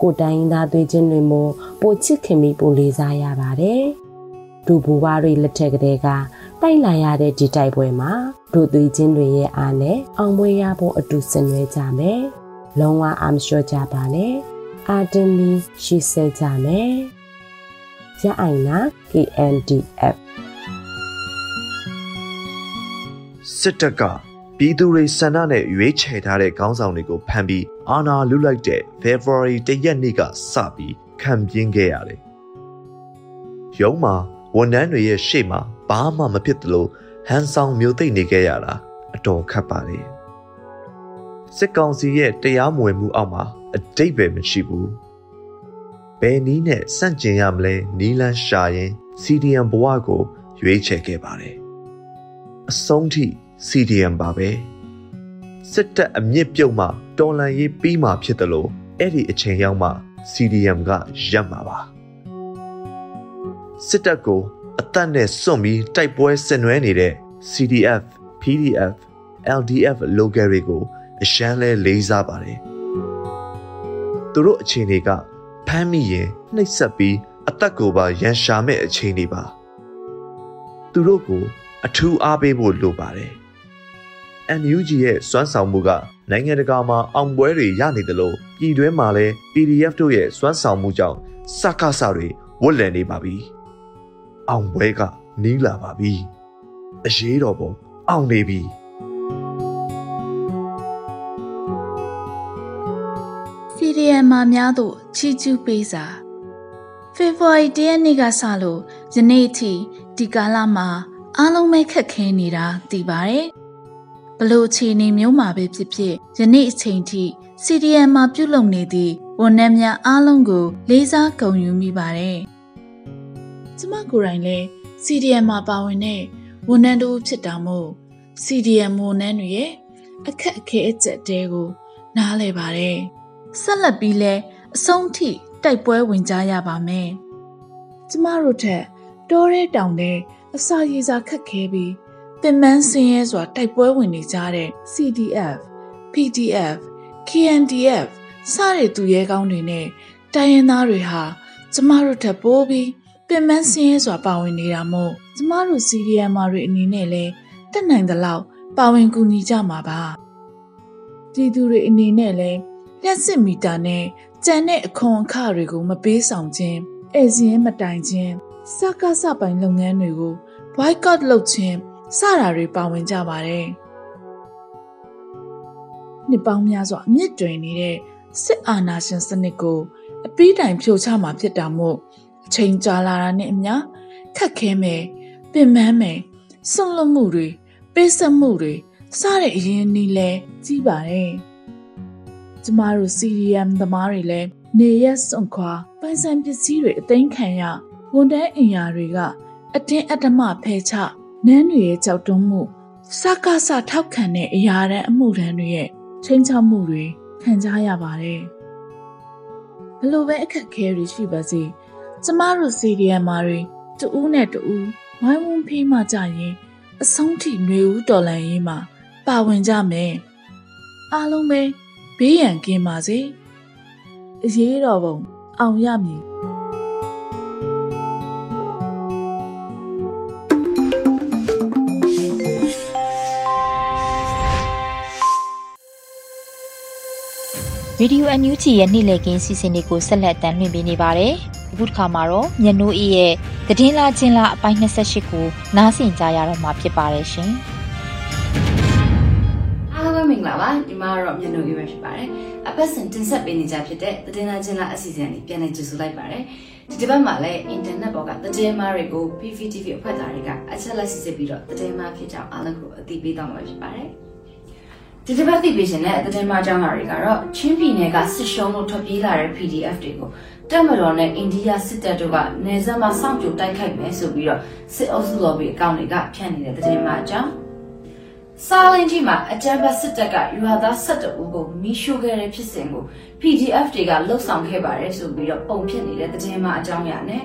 ကိုတိုင်းသားသွေးချင်းတွေမို့ပိုချစ်ခင်ပြီးပိုလေးစားရပါတယ်။ဒူဘူဝါတွေလက်ထက်ကလေးကတိုက်လာရတဲ့ဒီတိုက်ပွဲမှာတို့သွေးချင်းတွေရဲ့အားနဲ့အောင်ပွဲရဖို့အတူဆင်နွှဲကြမယ်။လုံးဝအာမလျှော့ကြပါနဲ့။ အာတမီရှိဆဲကြမယ်။ရအိုင်နာ KNDF စစ်တပ်ကပြည်သူတွေဆန္ဒနဲ့ရွေးချယ်ထားတဲ့ခေါင်းဆောင်တွေကိုဖမ်းပြီးအာဏာလုလိုက်တဲ့ February တရက်နေ့ကစပြီးခံပြင်းခဲ့ရတယ်။ရုံးမှာဝန်ထမ်းတွေရဲ့ရှေ့မှာဘာမှမဖြစ်သလိုဟန်ဆောင်မျိုးသိမ့်နေခဲ့ရတာအတော်ခက်ပါလေစစ်ကောင်စီရဲ့တရားမဝင်မှုအောက်မှာ အတိတ်ပဲမရှိဘူးဘယ်နည်းနဲ့စန့်ကျင်ရမလဲနီလန်းရှာရင် CDM ဘဝကို ရွေးချယ်ခဲ့ပါတယ်အဆုံးထိ CDM ပါပဲစစ်တပ်အမြင့်ပြုတ်မှတော်လန်ရေးပြီးမှဖြစ်တယ်လို့အဲ့ဒီအချိန်ရောက်မှ CDM ကရပ်မှာပါစစ်တပ်ကိုအသက်နဲ့စွန့်ပြီးတိုက်ပွဲဆင်နွှဲနေတဲ့ CDF, PDF, LDF လိုကယ်တွေကိုအရှမ်းလဲလေးစားပါတယ် သူတို့အခြေအနေကဖမ်းမိရင်နှိပ်စက်ပြီးအသက်ကိုပါရန်ရှာမဲ့အခြေအနေပါသူတို့ကို အထူးအားပေးဖို့လိုပါတယ် NUG ရဲ့စွမ်းဆောင်မှုကနိုင်ငံတကာမှာအောင်ပွဲတွေရနေတယ်လို့ပြည်တွင်းမှာလည်း PDF တို့ရဲ့စွမ်းဆောင်မှုကြောင့်စကားစတွေဝတ်လည်နေပါပြီအောင်ပွဲကနီးလာပါပြီအရေးတော်ပုံအောင်နေပြီ မှာများသို့ချီးကျူးပေးစာဖေဖော်ဝါရီတရက်နေ့ကစလို့ယနေ့အထိဒီကာလမှာအားလုံးပဲခက်ခဲနေတာသိပါတယ်ဘလို့အခြေအနေမျိုးမှာပဲဖြစ်ဖြစ်ယနေ့အချိန်ထိ CDM မှာပြုလုပ်နေသည့်ဝန်ထမ်းများအားလုံးကို လေးစားဂုဏ်ယူမိပါတယ်ကျမကိုယ်တိုင်လည်း CDM မှာပါဝင်တဲ့ဝန်ထမ်းတို့ဖြစ်တာမို့ CDM ဝန်ထမ်းတွေရဲ့အခက်အခဲအကျက်တဲကို နားလည်ပါတယ် ဆက်လက်ပြီးလဲအဆုံးထိတိုက်ပွဲဝင်ကြရပါမယ်ကျမတို့ထက်တောရဲတောင်တဲ့အစာရည်စာခက်ခဲပြီးပင်ပန်းဆင်းရဲစွာတိုက်ပွဲဝင်နေကြတဲ့ CDF, PDF, KNDF စတဲ့သူရဲကောင်းတွေနဲ့တိုင်းရင်းသားတွေဟာကျမတို့ထပ်ပိုးပြီးပင်ပန်းဆင်းရဲစွာပါဝင်နေတာမို့ကျမတို့ CDM တွေအနေနဲ့လည်းတက်နိုင်သလောက်ပါဝင်ကူညီကြမှာပါဒီသူတွေအနေနဲ့လည်း လျှက်စစ်မီတာနဲ့ကြံတဲ့အခွန်အခတွေကိုမပေးဆောင်ခြင်းအဲစင်းမတိုင်ခြင်းစကားစပိုင်လုပ်ငန်းတွေကို boycott လုပ်ခြင်းစတာတွေပါဝင်ကြပါတယ်နှစ်ပေါင်းများစွာအမြင့်တွင်နေတဲ့စစ်အာဏာရှင်စနစ်ကိုအပိတိုင်ဖြိုချမှာဖြစ်တာမို့အချိန်ကြာလာတာနဲ့အမျှခက်ခဲမယ်ပင်ပန်းမယ်ဆွန့်လွတ်မှုတွေပေးဆက်မှုတွေစတဲ့အရင်နည်းလဲကြီးပါတယ် ကျမတို့ CDM သမားတွေလည်းနေရက်စွန့်ခွာပိုင်ဆိုင်ပစ္စည်းတွေအသိမ်းခံရဝန်တန်းအင်ယာတွေကအတင်းအဓမ္မဖယ်ချနန်းတွေရဲ့ကြောက်တုံးမှုစကားစထောက်ခံတဲ့အရာတန်းအမှုတန်းတွေရဲ့ချင်းချောက်မှုတွေခံကြရပါတယ်ဘလို့ပဲအခက်ခဲတွေရှိပါစေကျမတို့ CDM မာတွေတူးနဲ့တူးဝိုင်းဝန်းဖေးမှကြရင်အဆုံးထိຫນွေဦးတော်လန်ရေးမှာပါဝင်ကြမယ်အားလုံးပဲ ဘေးရန်ကင်းပါစေအရေးတော်ပုံအောင်ရမည်ဗီဒီယိုအန်ယူဂျီရဲ့နေ့လည်ခင်းစီစဉ်တွေကိုဆက်လက်တင်ပြနေပါတယ်။အခုတစ်ခါမှာတော့မြနိုးအေးရဲ့သတင်းလာချင်းလာအပိုင်း28ကိုနားဆင်ကြရတော့မှာဖြစ်ပါတယ်ရှင်။အားလုံး မင်္ဂလာပါဒီမှာတော့မြနိုးအေးပဲဖြစ်ပါတယ်။အပတ်စဉ်တင်ဆက်ပေးနေကြဖြစ်တဲ့သတင်းလာချင်းလာအစီအစဉ်လေးပြန်လည်ကြိုဆိုလိုက်ပါတယ်။ဒီတစ်ပတ်မှာလည်းအင်တာနက်ပေါ်ကသတင်းမားတွေကို PVTV အဖွဲ့သားတွေကအချက်လက်စစ်စစ်ပြီးတော့သတင်းမားဖြစ်ကြောင်းအားလုံးကိုအသိပေးတော့မှာဖြစ်ပါတယ်။ဒီတစ်ပတ်သိပေးရှင်တဲ့သတင်းမအကြောင်းအရာတွေကတော့ချင်းပြည်နယ်ကစစ်ရှုံးလို့ထွက်ပြေးလာတဲ့ PDF တွေကိုတက်မတော်နဲ့အိန္ဒိယစစ်တပ်တို့ကနေဆက်မှာစောင့်ကြိုတိုက်ခိုက်မယ်ဆိုပြီးတော့စစ်အုပ်စုလော်ဘီအကောင့်တွေကဖြန့်နေတဲ့သတင်းမအကြောင်း စာလင်းကြီးမှာအကြမ်းဖက်စစ်တပ်ကယူဟာသား12ဦးကိုမိရှို့ခဲ့တဲ့ဖြစ်စဉ်ကို PDF တွေကလှုပ်ဆောင်ခဲ့ပါတယ်ဆိုပြီးတော့ပုံဖြစ်နေတဲ့သတင်းမအကြောင်းအရာနဲ့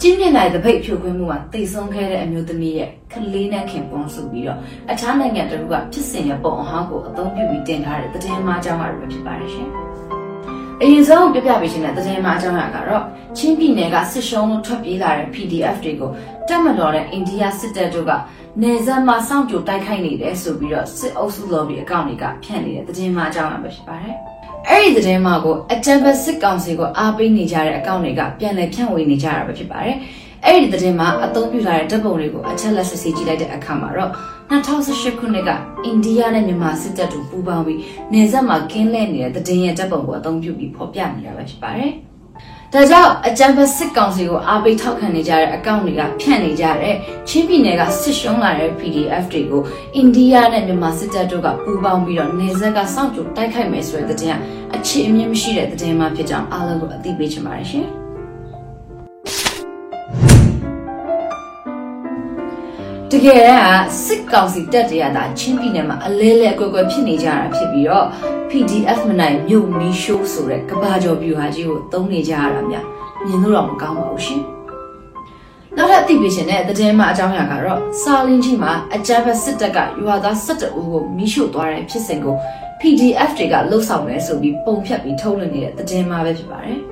ကျင်းမြင့်နိုင်တဲ့ဖိတ်ဖြိုခွင်းမှုမှာတိတ်ဆုံးခဲ့တဲ့အမျိုးသမီးရဲ့ကလေးနဲ့ခင်ပွန်းဆိုပြီးတော့အခြားနိုင်ငံတကူကဖြစ်စဉ်ရဲ့ပုံအဟောင်းကိုအသုံးပြုပြီးတင်ထားတဲ့သတင်းမှားအကြောင်းအရာတွေဖြစ်ပါတယ်ရှင်။အရင်ဆုံးပြပြပေးရှင်တဲ့သတင်းမှားအကြောင်းအရာကတော့ချင်းပြည်နယ်ကစစ်ရှုံးလို့ထွက်ပြေးလာတဲ့ PDF တွေကိုတက်မတော်တဲ့အိန္ဒိယစစ်တပ်တို့က နေဇက်မှာစောင့်ကြိုတိုက်ခိုက်နေတယ်ဆိုပြီးတော့စစ်အုပ်စုလော်ဘီအကောင့်တွေကဖြန့်နေတဲ့သတင်းမှားအကြောင်းအရာပဲဖြစ်ပါတယ်။အဲ့ဒီသတင်းမှာကိုအကြံပတ်စစ်ကောင်စီကိုအားပေးနေကြတဲ့အကောင့်တွေကပြန်လည်ဖြန့်ဝေနေကြတာပဲဖြစ်ပါတယ်။အဲ့ဒီသတင်းမှာအသုံးပြုလာတဲ့ဓာတ်ပုံတွေကိုအချက်လက်စစ်ဆေးကြည့်လိုက်တဲ့အခါမှာတော့2018ခုနှစ်ကအိန္ဒိယနဲ့မြန်မာစစ်တပ်တို့ပူးပေါင်းပြီးနေဆက်မှာကင်းလဲနေတဲ့သတင်းရဲ့ဓာတ်ပုံကိုအသုံးပြုပြီးဖော်ပြနေတာပဲဖြစ်ပါတယ်။ ဒါကြောင့်အကြံဖက်စစ်ကောင်စီကိုအားပေးထောက်ခံနေကြတဲ့အကောင့်တွေကဖြန့်နေကြတဲ့ချင်းပြည်နယ်ကစစ်ရှုံးလာတဲ့ PDF တွေကိုအိန္ဒိယနဲ့မြန်မာစစ်တပ်တို့ကပူးပေါင်းပြီးတော့နေဆက်ကစောင့်ကြိုတိုက်ခိုက်မယ်ဆိုတဲ့တဲ့တင်အအခြေအမြင့်မရှိတဲ့သတင်းမှဖြစ်ကြောင်းအားလုံးကိုအသိပေးချင်ပါတယ်ရှင် တကယ်ကစစ်ကောင်စီတက်တရတာချင်းပြည်နယ်မှာအလဲလဲအကွက်ကွက်ဖြစ်နေကြတာဖြစ်ပြီးတော့ PDF မနိုင်မြို့မီရှိုးဆိုတဲ့ကဘာကျော်ပြူဟာကြီးကိုသုံးနေကြရတာများမြင်လို့တော့မကောင်းပါဘူးရှင်နောက်ထပ်အသိပေးရှင်တဲ့သတင်းမှအကြောင်းအရာကတော့စာလင်းကြီးမှာအကြမ်းဖက်စစ်တပ်ကရွာသား12ဦးကိုမိရှို့သွားတဲ့ဖြစ်စဉ်ကို PDF တွေကလှုပ်ဆောင်နေဆိုပြီးပုံဖြတ်ပြီးထုတ်လွှင့်နေတဲ့သတင်းမှပဲဖြစ်ပါတယ်။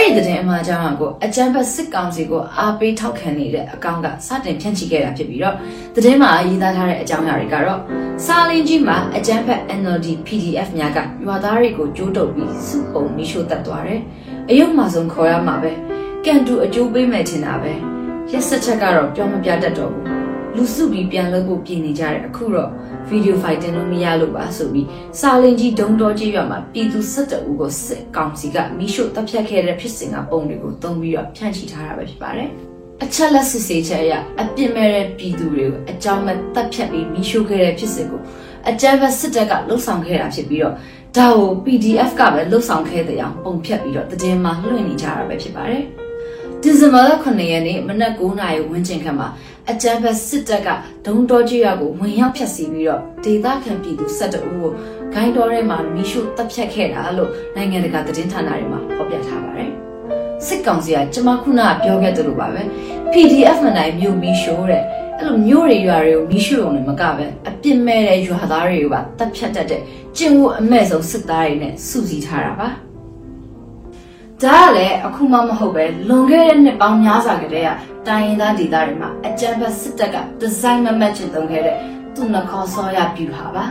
အဲ့ဒီသတင်းအမှားကြောင့်ကိုအကြမ်းဖက်စစ်ကောင်စီကိုအားပေးထောက်ခံနေတဲ့အကောင့်ကစတင်ဖြန့်ချိခဲ့တာဖြစ်ပြီးတော့သတင်းမှာရေးသားထားတဲ့အကြောင်းအရာတွေကတော့စာလင်းကြီးမှာအကြမ်းဖက် NLD PDF များကရွာသားတွေကိုကြိုးတုပ်ပြီးစုပုံမိရှို့တက်သွားတယ်။အယုံမှဆုံးခေါ်ရမှာပဲ။ကန်တူအကျိုးပေးမယ်ထင်တာပဲ။ရက်ဆက်ချက်ကတော့ပြောမပြတတ်တော့ဘူး။ လူစုပြီးပြန်လုပ်ဖို့ပြင်နေကြတဲ့အခုတော့ဗီဒီယိုဖိုင်တင်လို့မရလို့ပါဆိုပြီးစာလင်ကြီးဒုံတော်ကြီးရွာမှာပြည်သူ12ဦးကိုစစ်ကောင်စီကမိရှို့တပ်ဖြတ်ခဲ့တဲ့ဖြစ်စဉ်ကပုံတွေကိုသုံးပြီးတော့ဖြန့်ချိထားတာပဲဖြစ်ပါတယ်။အချက်လက်စစ်ဆေးချက်အရအပြစ်မဲ့တဲ့ပြည်သူတွေကိုအကြောင်းမဲ့တပ်ဖြတ်ပြီးမိရှို့ခဲ့တဲ့ဖြစ်စဉ်ကိုအကြမ်းဖက်စစ်တပ်ကလှုပ်ဆောင်ခဲ့တာဖြစ်ပြီးတော့ဒါကို PDF ကပဲလှုပ်ဆောင်ခဲ့တဲ့အောင်ပုံဖြတ်ပြီးတော့တည်င်းမှာလွှင့်နေကြတာပဲဖြစ်ပါတယ်။ဒီဇင်ဘာလ9ရက်နေ့မနက်9:00နာရီဝန်းကျင်ခန့်မှာ အကြမ်းဖက်စစ်တပ်ကဒုံတော်ကြီးရွာကိုဝင်ရောက်ဖျက်ဆီးပြီးတော့ဒေသခံပြည်သူ12ဦးကိုဂိုင်းတော်ထဲမှာမီးရှို့တပ်ဖြတ်ခဲ့တာလို့နိုင်ငံတကာသတင်းဌာနတွေမှာဖော်ပြထားပါတယ်။စစ်ကောင်စီကကျမခုနကပြောခဲ့သလိုပါပဲ PDF မနိုင်မြို့မီးရှို့တဲ့အဲ့လိုမြို့တွေရွာတွေကိုမီးရှို့ုံနဲ့မကပဲအပြစ်မဲ့တဲ့ရွာသားတွေကိုပါတပ်ဖြတ်တတ်တဲ့ကျင့်ဝတ်အမဲ့ဆုံးစစ်သားတွေနဲ့စုစည်းထားတာပါ။ ဒါကလည်းအခုမှမဟုတ်ပဲလွန်ခဲ့တဲ့နှစ်ပေါင်းများစွာကတည်းကတိုင်းရင်းသားဒေသတွေမှာအကြမ်းဖက်စစ်တပ်ကဒီဇိုင်းမမတ်ချင်သုံးခဲ့တဲ့သူနခေါ်စောရဗျူဟာပါ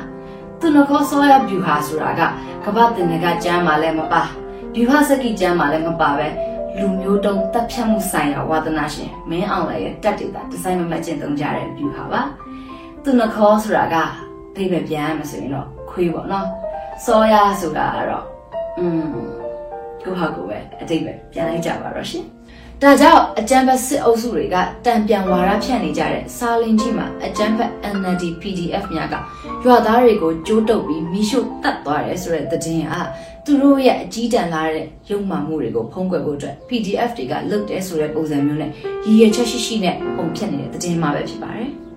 သူနခေါ်စောရဗျူဟာဆိုတာကကမ္ဘာတင်ကကျမ်းမှာလည်းမပါဗျူဟာစကိကျမ်းမှာလည်းမပါပဲလူမျိုးတုံးတပ်ဖြတ်မှုဆိုင်ရာဝါသနာရှင်မင်းအောင်လည်းရဲ့တက်ဒေတာဒီဇိုင်းမမတ်ချင်သုံးကြတဲ့ဗျူဟာပါသူနခေါ်ဆိုတာကအိဗယ်ပြန်ရမဆိုရင်တော့ခွေးပေါ့နော်စောရဆိုတာကတော့อืม ကိုဟာကိုပဲအတိတ်ပဲပြန်လိုက်ကြပါတော့ရှင်။ဒါကြောင့်အကြံဖက်စစ်အုပ်စုတွေကတံပြန်ဝါရဖြန့်နေကြတဲ့စာလင်ကြီးမှာအကြံဖက် NLD PDF များကရွာသားတွေကိုကြိုးတုပ်ပြီးမိရှုတတ်သွားတယ်ဆိုတဲ့သတင်းအားသူတို့ရဲ့အကြီးတန်းလာတဲ့ရုံမှမှုတွေကိုဖုံးကွယ်ဖို့အတွက် PDF တွေကလုပ်တယ်ဆိုတဲ့ပုံစံမျိုးနဲ့ရည်ရွယ်ချက်ရှိရှိနဲ့ပုံဖြတ်နေတဲ့သတင်းမှပဲဖြစ်ပါတယ်။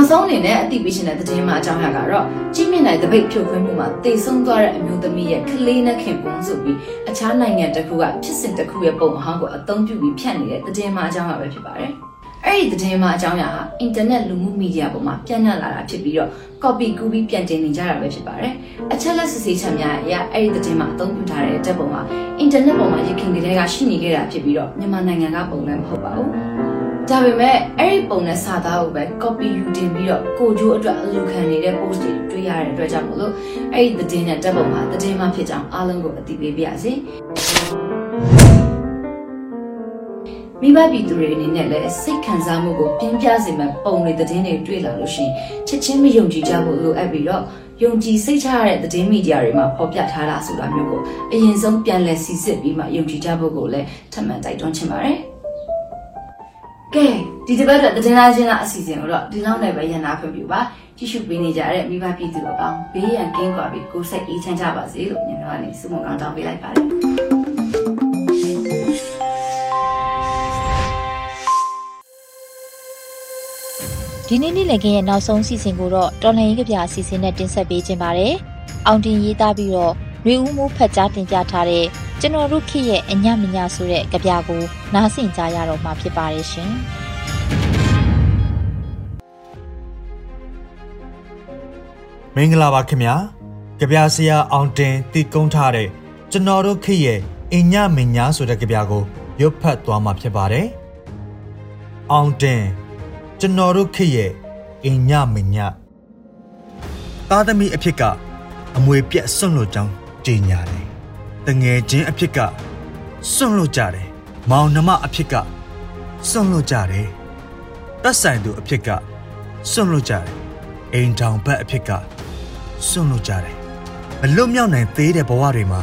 နောက်ဆုံးအနေနဲ့အသိပေးရှင်တဲ့သတင်းမှာအကြောင်းအရာကတော့ကြီးမြင့်နိုင်တပိတ်ဖြိုခွင်းမှုမှာတိတ်ဆုံးသွားတဲ့အမျိုးသမီးရဲ့ကလေးနဲ့ခင်ပွန်းဆိုပြီးအခြားနိုင်ငံတစ်ခုကဖြစ်စဉ်တစ်ခုရဲ့ပုံအဟောင်းကိုအသုံးပြုပြီးဖြန့်နေတဲ့သတင်းမှာအကြောင်းအရာပဲဖြစ်ပါတယ်။အဲ့ဒီသတင်းမှာအကြောင်းအရာဟာအင်တာနက်လူမှုမီဒီယာပေါ်မှာပြန့်နှံ့လာတာဖြစ်ပြီးတော့ copy ကူးပြီးပြန်တင်နေကြတာပဲဖြစ်ပါတယ်။အချက်လက်စစ်ဆေးချက်များအရအဲ့ဒီသတင်းမှာအသုံးပြုထားတဲ့တက်ပုံဟာအင်တာနက်ပေါ်မှာရခင်ကလေးကရှိနေခဲ့တာဖြစ်ပြီးတော့မြန်မာနိုင်ငံကပုံလည်းမဟုတ်ပါဘူး။ ဒါပေမဲ့အဲ့ဒီပုံနဲ့စာသားကိုပဲ copy ယူတင်ပြီးတော့ကိုကျိုးအတွက်အလူခံနေတဲ့ post တွေတွေ့ရတဲ့အတွက်ကြောင့်မလို့အဲ့ဒီသတင်းနဲ့တက်ပုံမှာသတင်းမှဖြစ်ကြောင်းအားလုံးကိုအသိပေးပါရစေမိဘပြည်သူတွေအနေနဲ့လည်းစိတ်ခံစားမှုကိုပြင်းပြစေမဲ့ပုံတွေသတင်းတွေတွေ့လာလို့ရှိရင်ချက်ချင်းမယုံကြည်ကြဖို့လိုအပ်ပြီးတော့ယုံကြည်စိတ်ချရတဲ့သတင်းမီဒီယာတွေမှာဖော်ပြထားတာဆိုတာမျိုးကိုအရင်ဆုံးပြန်လည်စီစစ်ပြီးမှယုံကြည်ကြဖို့ကိုလည်းထပ်မံတိုက်တွန်းချင်ပါတယ် ကဲဒီတစ်ပတ်တော့တင်လာခြင်းလားအစီအစဉ်ကိုတော့ဒီလောက်နဲ့ပဲရန်နာဖွင့်ပြပါကြည့်ရှုပေးနေကြတဲ့မိဘပြည်သူအပေါင်းဘေးရန်ကင်းကွာပြီးကိုယ်စိတ်အေးချမ်းကြပါစေလို့ညီမကနေဆုမွန်ကောင်းတောင်းပေးလိုက်ပါတယ်ဒီနေ့နေ့လည်ခင်းရဲ့နောက်ဆုံးစီစဉ်ကိုတော့တော်လှန်ရေးကြပြအစီအစဉ်နဲ့တင်ဆက်ပေးခြင်းပါတယ်။အောင်တင်ရေးသားပြီးတော့ရွေဦးမိုးဖတ်ကြားတင်ပြထားတဲ့ ကျွန်တော်တို့ခေရဲ့အညမညဆိုတဲ့ကြပြကိုနားဆင်ကြရတော့မှာဖြစ်ပါတယ်ရှင်။မင်္ဂလာပါခင်ဗျာကြပြဆရာအောင်တင်တည်ကုန်းထားတဲ့ကျွန်တော်တို့ခေရဲ့အညမညဆိုတဲ့ကြပြကိုရွတ်ဖတ်သွားမှာဖြစ်ပါတယ်။အောင်တင်ကျွန်တော်တို့ခေရဲ့အညမညသားသမီးအဖြစ်ကအမွေပြက်ဆွန့်လို့ကြောင်းကြေညာတယ်။ တငယ်ချင်းအဖြစ်ကစွန့်လို့ကြတယ်။မောင်နှမအဖြစ်ကစွန့်လို့ကြတယ်။တက်ဆိုင်သူအဖြစ်ကစွန့်လို့ကြတယ်။အိမ်ထောင်ဘက်အဖြစ်ကစွန့်လို့ကြတယ်။မလွတ်မြောက်နိုင်သေးတဲ့ဘဝတွေမှာ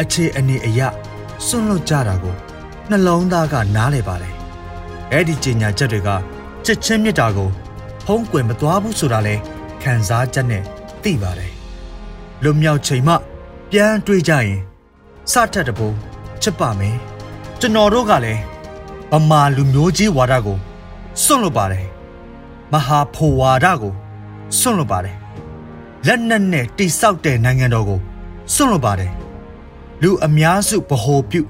အခြေအနေအရစွန့်လို့ကြတာကိုနှလုံးသားကနားလေပါတယ်။အဲ့ဒီကြေညာချက်တွေကချက်ချင်းမြစ်တာကိုဖုံးကွယ်မသွားဘူးဆိုတာလဲခံစားချက်နဲ့သိပါတယ်လွတ်မြောက်ချိန်မှပြန်တွေးကြရင် စထက်တပူချစ်ပါမယ်ကျွန်တော်တို့ကလည်းဗမာလူမျိုးကြီးဝါဒကိုစွန့်လွတ်ပါတယ်မဟာဖိုဝါဒကိုစွန့်လွတ်ပါတယ်လက်နက်နဲ့တိဆောက်တဲ့နိုင်ငံတော်ကိုစွန့်လွတ်ပါတယ်လူအများစုဗဟိုပြု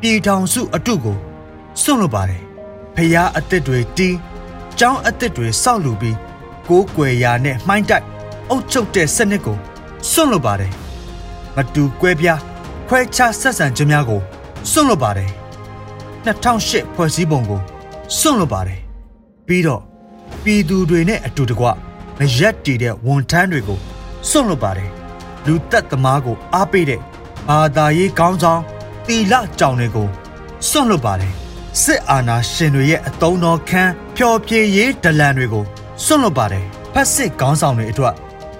ပြည်ထောင်စုအတုကိုစွန့်လွတ်ပါတယ်ဖျားအစ်စ်တွေတီးကျောင်းအစ်စ်တွေစောက်လူပြီးကိုးကွယ်ရာနဲ့မှိုင်းတိုက်အုပ်ချုပ်တဲ့စနစ်ကိုစွန့်လွတ်ပါတယ်မတူကွဲပြား ခွဲခြားဆက်ဆံခြင်းများကိုစွန့်လွတ်ပါတယ်2008ဖွဲ့စည်းပုံကိုစွန့်လွတ်ပါတယ်ပြီးတော့ပြည်သူတွေနဲ့အတူတကွမရက်တည်တဲ့ဝန်ထမ်းတွေကိုစွန့်လွတ်ပါတယ်လူသက်သမားကိုအားပေးတဲ့ဘာသာရေးကောင်းဆောင်တီလကြောင်တွေကိုစွန့်လွတ်ပါတယ်စစ်အာဏာရှင်တွေရဲ့အတုံးတော်ခန်းဖျော်ဖြေရေးဒလန်တွေကိုစွန့်လွတ်ပါတယ်ဖက်စစ်ကောင်းဆောင်တွေအတွက်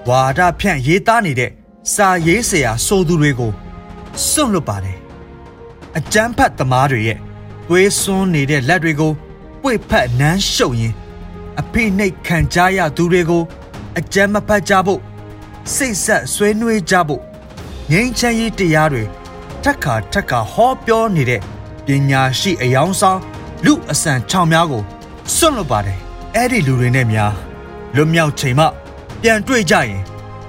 ဝါဒဖြန့်ရေးသားနေတဲ့စာရေးဆရာဆိုသူတွေကို စွန့်လွတ်ပါတယ်အကျန်းဖတ်သမားတွေရဲ့သွေးစွန်းနေတဲ့လက်တွေကိုပွေဖက်နန်းရှုပ်ရင်းအဖိနှိတ်ခံကြရသူတွေကို အကြမ်းမဖတ်ကြဖို့စိတ်ဆက်ဆွေးနွေးကြဖို့ငြိမ်းချမ်းရေးတရားတွေထက်ခါထက်ခါဟောပြောနေတဲ့ပညာရှိအယောင်ဆောင်လူအစံချောင်များကိုစွန့်လွတ်ပါတယ်အဲ့ဒီလူတွေနဲ့များလွတ်မြောက်ချိန်မှ ပြန်တွေ့ကြရင်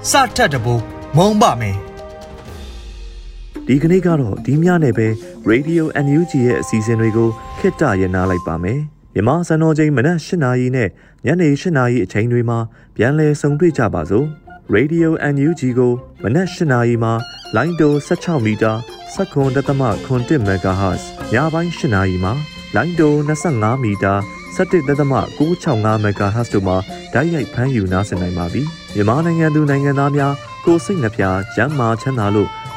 စထက်တဘူမုံပါမယ် ဒီကနေ့ကတော့ဒီညနဲ့ပဲ Radio NUG ရဲ့အစီအစဉ်တွေကိုခਿੱတရနာလိုက်ပါမယ်မြန်မာစံတော်ချိန်မနက်၈နာရီနဲ့ညနေ၈နာရီအချိန်တွေမှာပြန်လည်ဆုံတွေ့ကြပါစို့ Radio NUG ကိုမနက်၈နာရီမှာလိုင်းတို16မီတာ7.3 MHz ညပိုင်း၈နာရီမှာလိုင်းတို25မီတာ17.665 MHz တို့မှာဓာတ်ရိုက်ဖမ်းယူနားဆင်နိုင်ပါပြီမြန်မာနိုင်ငံသူနိုင်ငံသားများကိုစိတ်နှပြကျန်းမာချမ်းသာလို့